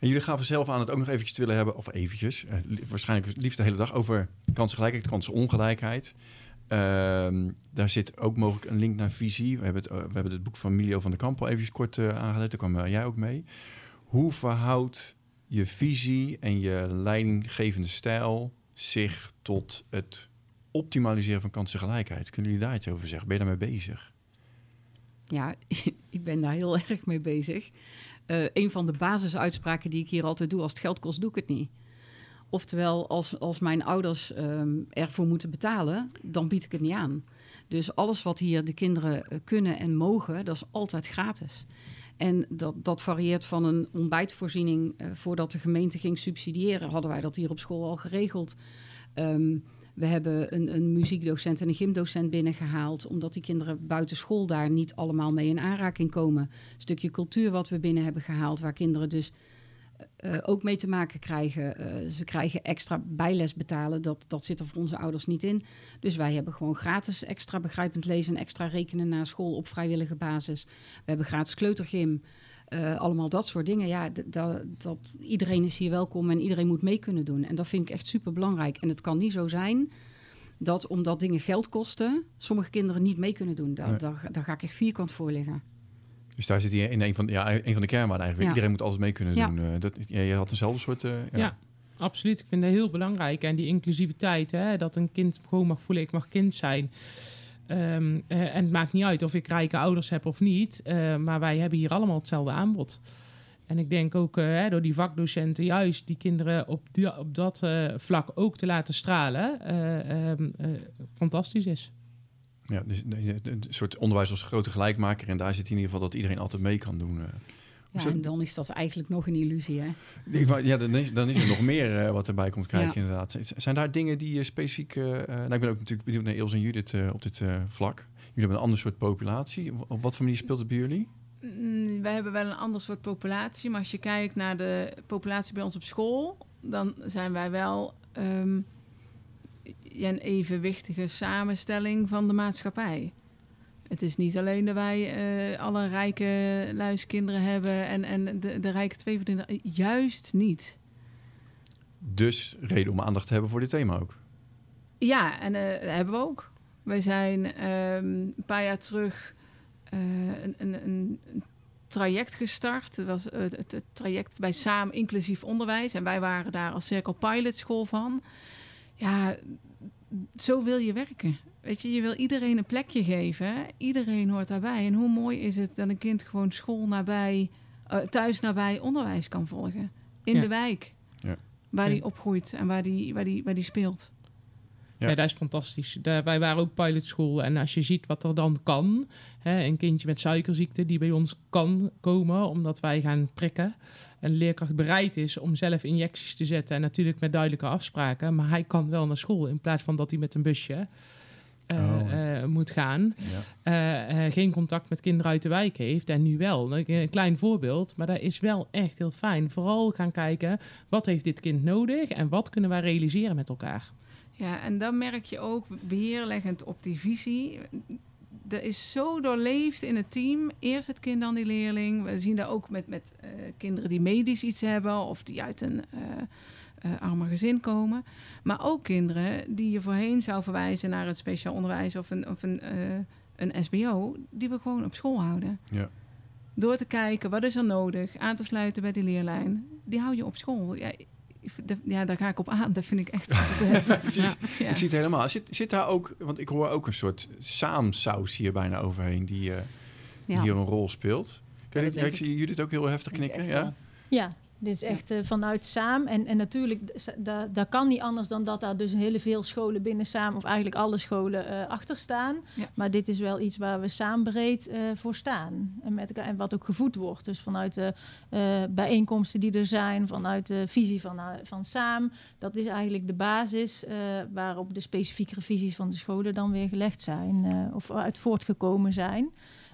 En jullie gaven zelf aan het ook nog eventjes te willen hebben, of eventjes, eh, li- waarschijnlijk liefst de hele dag, over kansengelijkheid, kansenongelijkheid. Ehm, daar zit ook mogelijk een link naar visie. We hebben het, eh, we hebben het boek van Milio van der Kamp al eventjes kort uh. Daar kwam eh, jij ook mee. Hoe verhoudt je visie en je leidinggevende stijl zich tot het optimaliseren van kansengelijkheid? Kunnen jullie daar iets over zeggen? Ben je daarmee bezig? Ja, ik ben daar heel erg mee bezig. Uh, een van de basisuitspraken die ik hier altijd doe, als het geld kost, doe ik het niet. Oftewel, als, als mijn ouders um, ervoor moeten betalen, dan bied ik het niet aan. Dus alles wat hier de kinderen uh, kunnen en mogen, dat is altijd gratis. En dat, dat varieert van een ontbijtvoorziening. Uh, voordat de gemeente ging subsidiëren, hadden wij dat hier op school al geregeld. Um, we hebben een, een, muziekdocent en een gymdocent binnengehaald, omdat die kinderen buiten school daar niet allemaal mee in aanraking komen. Een stukje cultuur wat we binnen hebben gehaald, waar kinderen dus uh, ook mee te maken krijgen. Uh, ze krijgen extra bijles betalen, dat, dat zit er voor onze ouders niet in. Dus wij hebben gewoon gratis extra begrijpend lezen en extra rekenen na school op vrijwillige basis. We hebben gratis kleutergym. Uh, allemaal dat soort dingen. Ja, dat, dat, iedereen is hier welkom en iedereen moet mee kunnen doen. En dat vind ik echt super belangrijk. En het kan niet zo zijn dat omdat dingen geld kosten, sommige kinderen niet mee kunnen doen. Daar, nee. daar, daar ga ik echt vierkant voor liggen. Dus daar zit hij in een van, ja, een van de kernwaarden eigenlijk. Ja. Iedereen moet altijd mee kunnen ja. doen. Uh, dat, ja, je had eenzelfde soort... Uh, ja. ja. absoluut. Ik vind dat heel belangrijk. En die inclusiviteit, hè, dat een kind gewoon mag voelen, ik mag kind zijn. Um, uh, en het maakt niet uit of ik rijke ouders heb of niet. Uh, maar wij hebben hier allemaal hetzelfde aanbod. En ik denk ook uh, hè, door die vakdocenten juist die kinderen op, die, op dat vlak ook te laten stralen, um, fantastisch is. Ja, dus een soort onderwijs als grote gelijkmaker. En daar zit in ieder geval dat iedereen altijd mee kan doen. Ja, en dan is dat eigenlijk nog een illusie, hè? Ja, dan is, dan is er nog meer uh, wat erbij komt kijken, ja. inderdaad. Zijn daar dingen die je specifiek... Uh, nou, ik ben ook natuurlijk benieuwd naar Ilse en Judith uh, op dit vlak. Jullie hebben een ander soort populatie. Op wat voor manier speelt het bij jullie? Mm, wij hebben wel een ander soort populatie. Maar als je kijkt naar de populatie bij ons op school... dan zijn wij wel um, een evenwichtige samenstelling van de maatschappij. Het is niet alleen dat wij uh, alle rijke luiskinderen hebben en, en de, de rijke twee verdienen. Juist niet. Dus reden om aandacht te hebben voor dit thema ook. Ja, en uh, dat hebben we ook. Wij zijn um, een paar jaar terug uh, een, een, een, traject gestart. Dat was het, het, het, traject bij Samen Inclusief Onderwijs. En wij waren daar als Cirkel Pilot School van. Ja, zo wil je werken. Weet je, je wil iedereen een plekje geven. Iedereen hoort daarbij. En hoe mooi is het dat een kind gewoon school nabij, uh, thuis nabij onderwijs kan volgen. In ja. de wijk. Ja. Waar die opgroeit en waar die, waar die, waar die speelt. Ja. Dat is fantastisch. Wij waren ook pilotschool. En als je ziet wat er dan kan. Hè, een kindje met suikerziekte die bij ons kan komen. Omdat wij gaan prikken. En de leerkracht bereid is om zelf injecties te zetten. En natuurlijk met duidelijke afspraken. Maar hij kan wel naar school. In plaats van dat hij met een busje eh, Oh. eh, moet gaan. Ja. eh, geen contact met kinderen uit de wijk heeft. En nu wel. Een, een klein voorbeeld, maar dat is wel echt heel fijn. Vooral gaan kijken, wat heeft dit kind nodig en wat kunnen wij realiseren met elkaar. Ja, en dan merk je ook, beheerleggend op die visie... Er is zo doorleefd in het team. Eerst het kind, dan die leerling. We zien dat ook met, met eh, kinderen die medisch iets hebben... of die uit een eh, armer gezin komen. Maar ook kinderen die je voorheen zou verwijzen... naar het speciaal onderwijs of een, of een, een SBO... die we gewoon op school houden. Ja. Door te kijken, wat is er nodig? Aan te sluiten bij die leerlijn. Die hou je op school. Ja, ja daar ga ik op aan. Dat vind ik echt vet. Ik zie het- Ja. Ik zie het helemaal. Zit, zit daar ook, want ik hoor ook een soort saamsaus hier bijna overheen die, eh, die hier een rol speelt. Kijk, ik, ik zie Judith ook heel heftig knikken. Ja? Ja, dit is echt eh, vanuit Saam. En, en natuurlijk, d- da- dat kan niet anders dan dat daar dus hele veel scholen binnen Saam... of eigenlijk alle scholen eh, achter staan. Ja. Maar dit is wel iets waar we saambreed eh voor staan. En, met en wat ook gevoed wordt. Dus vanuit de bijeenkomsten die er zijn... vanuit de visie van, van Saam. Dat is eigenlijk de basis waarop de specifiekere visies van de scholen... dan weer gelegd zijn of uit voortgekomen zijn...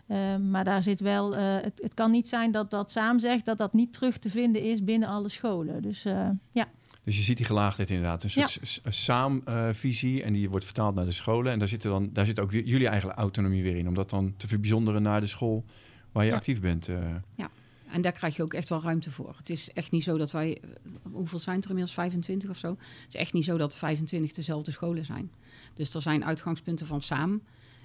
Eh, maar daar zit wel, eh, het, het kan niet zijn dat dat samen zegt dat dat niet terug te vinden is binnen alle scholen. Dus eh, ja, Dus je ziet die gelaagdheid inderdaad. Een soort s- saamvisie en die wordt vertaald naar de scholen. En daar zit, er dan, daar zit ook jullie eigen autonomie weer in. Om dat dan te verbijzonderen naar de school waar je Ja. actief bent. eh. En daar krijg je ook echt wel ruimte voor. Het is echt niet zo dat wij, eh, hoeveel zijn er inmiddels, 25 of zo? Het is echt niet zo dat er 25 dezelfde scholen zijn. Dus er zijn uitgangspunten van samen.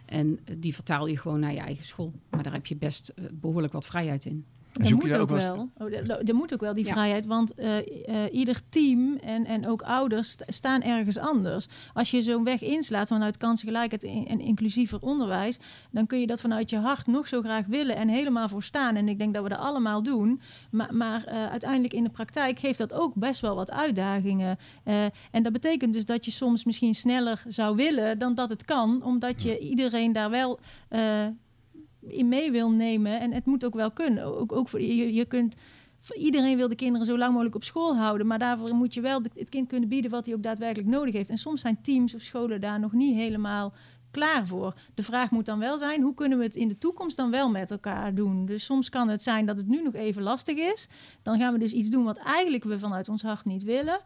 En eh, die vertaal je gewoon naar je eigen school. Maar daar heb je best eh, behoorlijk wat vrijheid in. Er moet ook ook wel. Oh, er- er moet ook wel die Ja. vrijheid, want eh, eh, ieder team en, en ook ouders st- staan ergens anders. Als je zo'n weg inslaat vanuit kansengelijkheid en en inclusiever onderwijs, dan kun je dat vanuit je hart nog zo graag willen en helemaal voor staan. En ik denk dat we dat allemaal doen. Maar, maar eh, uiteindelijk in de praktijk geeft dat ook best wel wat uitdagingen. En dat betekent dus dat je soms misschien sneller zou willen dan dat het kan, omdat je iedereen daar wel. In mee wil nemen. En het moet ook wel kunnen. Ook, ook voor, je, je kunt, iedereen wil de kinderen zo lang mogelijk op school houden. Maar daarvoor moet je wel het kind kunnen bieden wat hij ook daadwerkelijk nodig heeft. En soms zijn teams of scholen daar nog niet helemaal klaar voor. De vraag moet dan wel zijn, hoe kunnen we het in de toekomst dan wel met elkaar doen? Dus soms kan het zijn dat het nu nog even lastig is. Dan gaan we dus iets doen wat eigenlijk we vanuit ons hart niet willen.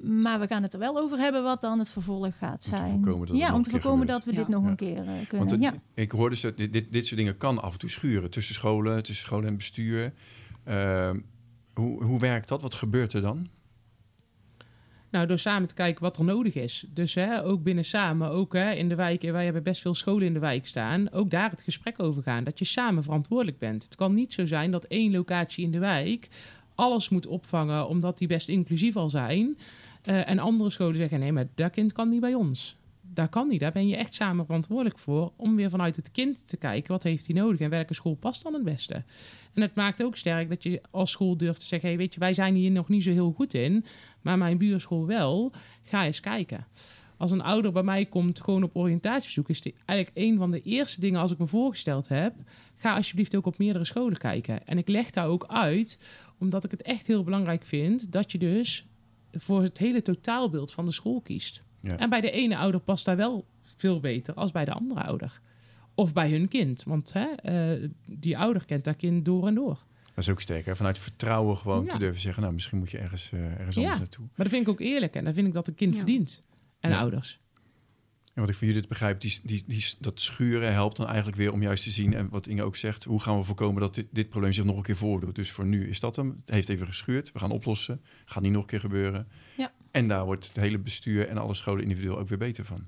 Maar we gaan het er wel over hebben wat dan het vervolg gaat Om te zijn. voorkomen dat ja, om te voorkomen dat we dit nog Ja. een keer eh, kunnen. Want het- ja. ik hoorde ze, dit, dit, dit soort dingen kan af en toe schuren tussen scholen, tussen scholen en bestuur. Ehm, hoe, hoe werkt dat? Wat gebeurt er dan? Nou, door samen te kijken wat er nodig is. Dus hè, ook binnen samen, ook hè, in de wijk, wij hebben best veel scholen in de wijk staan, ook daar het gesprek over gaan, dat je samen verantwoordelijk bent. Het kan niet zo zijn dat één locatie in de wijk alles moet opvangen omdat die best inclusief al zijn. eh, en andere scholen zeggen, nee, maar dat kind kan niet bij ons. Dat kan niet, daar ben je echt samen verantwoordelijk voor om weer vanuit het kind te kijken, wat heeft hij nodig en welke school past dan het beste. En het maakt ook sterk dat je als school durft te zeggen, hey, weet je, wij zijn hier nog niet zo heel goed in, maar mijn buurschool wel, ga eens kijken. Als een ouder bij mij komt gewoon op oriëntatiebezoek, is die eigenlijk een van de eerste dingen als ik me voorgesteld heb, ga alsjeblieft ook op meerdere scholen kijken. En ik leg daar ook uit, omdat ik het echt heel belangrijk vind, dat je dus voor het hele totaalbeeld van de school kiest. Ja. En bij de ene ouder past daar wel veel beter als bij de andere ouder. Of bij hun kind, want hè, eh, die ouder kent dat kind door en door. Dat is ook sterk, hè? Vanuit vertrouwen gewoon Ja. te durven zeggen, nou, misschien moet je ergens, eh, ergens Ja. anders naartoe. Maar dat vind ik ook eerlijk en dat vind ik dat een kind Ja. verdient. En Ja. ouders. En wat ik van Judith begrijp, die, die, die, dat schuren helpt dan eigenlijk weer om juist te zien, en wat Inge ook zegt, hoe gaan we voorkomen dat dit, dit probleem zich nog een keer voordoet. Dus voor nu is dat hem. Het heeft even geschuurd, we gaan oplossen, gaat niet nog een keer gebeuren. Ja. En daar wordt het hele bestuur en alle scholen individueel ook weer beter van.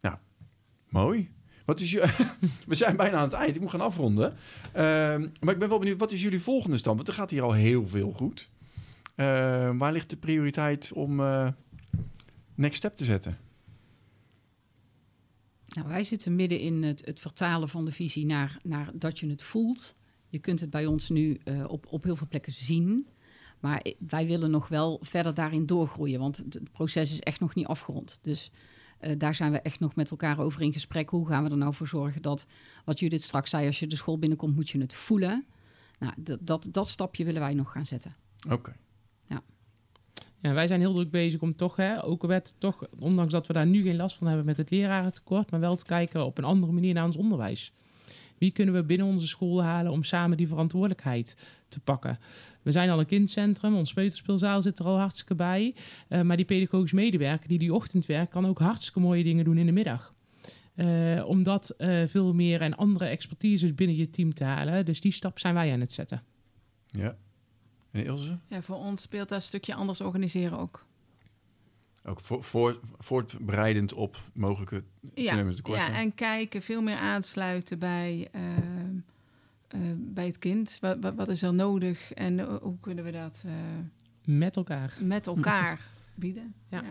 Nou, mooi. Wat is je... we zijn bijna aan het eind, ik moet gaan afronden. Ehm, maar ik ben wel benieuwd, wat is jullie volgende stand? Want er gaat hier al heel veel goed. Ehm, waar ligt de prioriteit om eh, next step te zetten? Nou, wij zitten midden in het, het vertalen van de visie naar, naar dat je het voelt. Je kunt het bij ons nu eh, op, op heel veel plekken zien. Maar wij willen nog wel verder daarin doorgroeien, want het, het proces is echt nog niet afgerond. Dus eh, daar zijn we echt nog met elkaar over in gesprek. Hoe gaan we er nou voor zorgen dat, wat Judith straks zei, als je de school binnenkomt, moet je het voelen. Nou, dat, dat, dat stapje willen wij nog gaan zetten. Oké. Wij zijn heel druk bezig om toch, hè, ook werd toch, ondanks dat we daar nu geen last van hebben met het lerarentekort, maar wel te kijken op een andere manier naar ons onderwijs. Wie kunnen we binnen onze school halen om samen die verantwoordelijkheid te pakken? We zijn al een kindcentrum, ons peuterspeelzaal zit er al hartstikke bij. eh, maar die pedagogisch medewerker die die ochtend werkt, kan ook hartstikke mooie dingen doen in de middag. Eh, om dat eh, veel meer en andere expertises binnen je team te halen. Dus die stap zijn wij aan het zetten. Ja. En Ilse? Ja, voor ons speelt dat stukje anders organiseren ook. Ook voor, voor, voortbereidend op mogelijke Ja, ja, en kijken, veel meer aansluiten bij, ehm, eh, bij het kind. Wat, wat, wat is er nodig en eh, hoe kunnen we dat eh, Met elkaar. met elkaar bieden? Ja.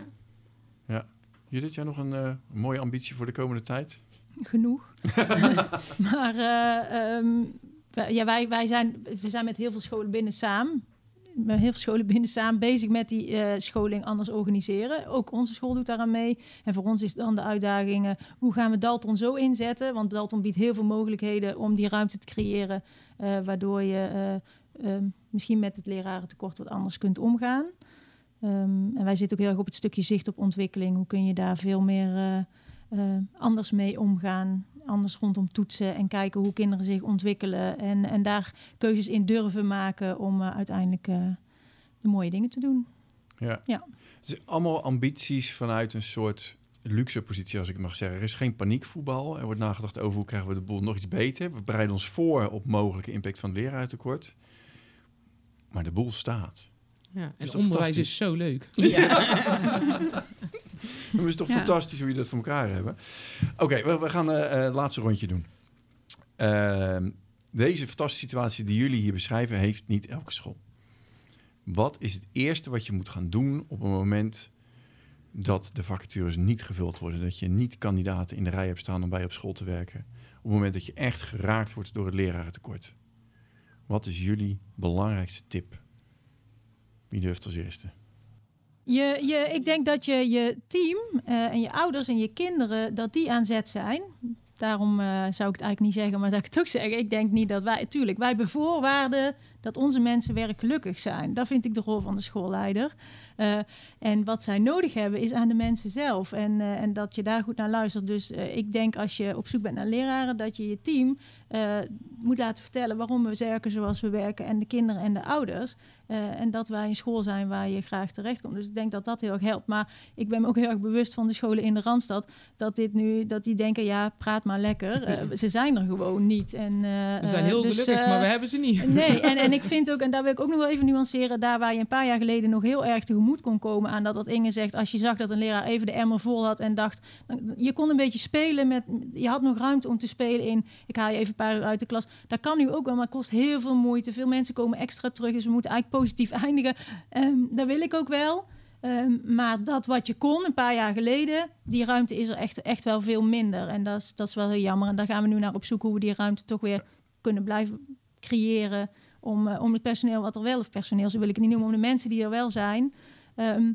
Judith, jij nog een eh, mooie ambitie voor de komende tijd? genoeg. maar eh, ehm, ja, wij, wij zijn, we zijn met heel veel scholen binnen samen. Met heel veel scholen binnen samen bezig met die eh, scholing anders organiseren. Ook onze school doet daaraan mee. En voor ons is dan de uitdaging: eh, hoe gaan we Dalton zo inzetten? Want Dalton biedt heel veel mogelijkheden om die ruimte te creëren. eh, waardoor je eh, ehm, misschien met het lerarentekort wat anders kunt omgaan. Ehm, en wij zitten ook heel erg op het stukje zicht op ontwikkeling. Hoe kun je daar veel meer anders mee omgaan. Anders rondom toetsen en kijken hoe kinderen zich ontwikkelen. En, en daar keuzes in durven maken om eh, uiteindelijk eh, de mooie dingen te doen. Ja. Ja. Dus allemaal ambities vanuit een soort luxe positie, als ik het mag zeggen. Er is geen paniekvoetbal. Er wordt nagedacht over hoe krijgen we de boel nog iets beter. We bereiden ons voor op mogelijke impact van het leraartekort. Maar de boel staat. Ja, en Is toch onderwijs is zo leuk. Het is toch Ja. fantastisch hoe je dat voor elkaar hebben. Oké, we, we gaan eh, eh, het laatste rondje doen. Ehm, deze fantastische situatie die jullie hier beschrijven, heeft niet elke school. Wat is het eerste wat je moet gaan doen op een moment dat de vacatures niet gevuld worden? Dat je niet kandidaten in de rij hebt staan om bij op school te werken. Op het moment dat je echt geraakt wordt door het lerarentekort. Wat is jullie belangrijkste tip? Wie durft als eerste? Je, je, ik denk dat je je team eh, en je ouders en je kinderen, dat die aan zet zijn. Daarom eh, zou ik het eigenlijk niet zeggen, maar dat ik het toch zeggen. Ik denk niet dat wij, tuurlijk, wij bevoorwaarden dat onze mensen werkgelukkig zijn. Dat vind ik de rol van de schoolleider. Eh, en wat zij nodig hebben is aan de mensen zelf. En, en dat je daar goed naar luistert. Dus ik denk als je op zoek bent naar leraren, dat je je team moet laten vertellen waarom we werken zoals we werken. En de kinderen en de ouders. Eh, en dat wij een school zijn waar je graag terecht komt. Dus ik denk dat dat heel erg helpt. Maar ik ben me ook heel erg bewust van de scholen in de Randstad. Dat dit nu, dat die denken, ja, praat maar lekker. Eh, ze zijn er gewoon niet. En, eh, We zijn heel dus, gelukkig, maar we hebben ze niet. Nee, en, en ik vind ook, en daar wil ik ook nog wel even nuanceren, daar waar je een paar jaar geleden nog heel erg tegemoet kon komen aan dat wat Inge zegt, als je zag dat een leraar even de emmer vol had en dacht, je kon een beetje spelen met, je had nog ruimte om te spelen in, ik haal je even een paar uur uit de klas. Dat kan nu ook wel, maar het kost heel veel moeite. Veel mensen komen extra terug, dus we moeten eigenlijk positief eindigen. Ehm dat wil ik ook wel. Ehm, maar dat wat je kon een paar jaar geleden, die ruimte is er echt, echt wel veel minder. En dat is, dat is wel heel jammer. En daar gaan we nu naar op zoek hoe we die ruimte toch weer kunnen blijven creëren. Om, eh, om het personeel wat er wel, of personeel, zo wil ik het niet noemen, om de mensen die er wel zijn. ehm,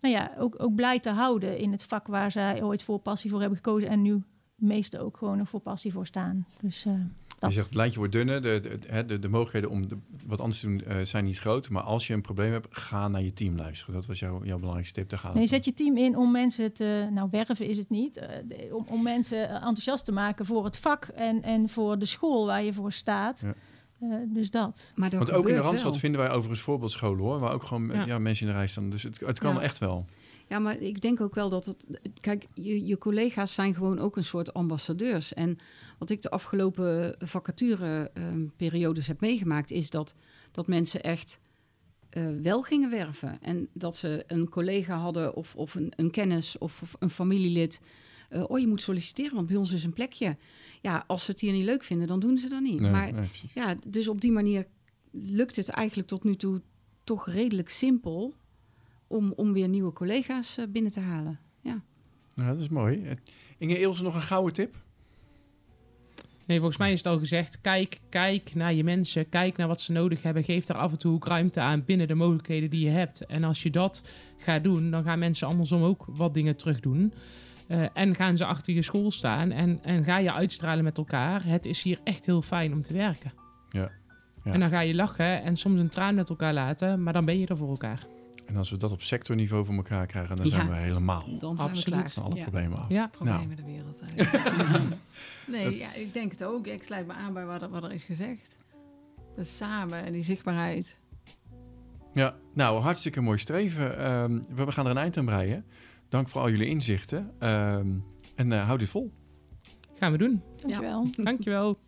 nou ja, ook, ook blij te houden in het vak waar zij ooit voor passie voor hebben gekozen. En nu de meesten ook gewoon nog voor passie voor staan. Dus eh, dat. Je zegt het lijntje wordt dunner, de, de, de, de, de mogelijkheden om de, wat anders te doen eh, zijn niet groot. Maar als je een probleem hebt, ga naar je team luisteren. Dat was jouw, jouw belangrijkste tip. Daar gaat Nee, zet je team in om mensen te, nou werven is het niet, eh, om, om mensen eh, enthousiast te maken voor het vak en, en voor de school waar je voor staat. Ja. Eh, dus dat. Maar dat Want ook in de Randstad wel. vinden wij overigens voorbeeldscholen hoor. Waar ook gewoon ja. Ja. mensen in de rij staan. Dus het, het kan Ja. echt wel. Ja, maar ik denk ook wel dat het. Kijk, je, je collega's zijn gewoon ook een soort ambassadeurs. En wat ik de afgelopen vacature-periodes heb meegemaakt, is dat, dat mensen echt eh, wel gingen werven. En dat ze een collega hadden of, of een, een kennis of, of een familielid. eh, oh, je moet solliciteren, want bij ons is een plekje. Ja, als ze het hier niet leuk vinden, dan doen ze dat niet. Nee, maar nee, ja, dus op die manier lukt het eigenlijk tot nu toe toch redelijk simpel om, om weer nieuwe collega's eh, binnen te halen. Ja. Nou, dat is mooi. Eh, Inge Ilse, nog een gouden tip? Nee, volgens mij is het al gezegd. Kijk, kijk naar je mensen. Kijk naar wat ze nodig hebben. Geef daar af en toe ook ruimte aan binnen de mogelijkheden die je hebt. En als je dat gaat doen, dan gaan mensen andersom ook wat dingen terug doen. Eh, en gaan ze achter je school staan. En, en ga je uitstralen met elkaar. Het is hier echt heel fijn om te werken. Ja. Ja. En dan ga je lachen en soms een traan met elkaar laten. Maar dan ben je er voor elkaar. En als we dat op sectorniveau voor elkaar krijgen, dan Ja. zijn we helemaal Dan zijn Absoluut. we klaar. van alle Ja. problemen af. Ja. Problemen de wereld uit. nee, ja, ik denk het ook. Ik sluit me aan bij wat er, wat er is gezegd. Dat samen en die zichtbaarheid. Ja, nou, hartstikke mooi streven. Ehm, we gaan er een eind aan breien. Dank voor al jullie inzichten. Ehm, en eh, houd dit vol. Gaan we doen. Dankjewel. Dankjewel.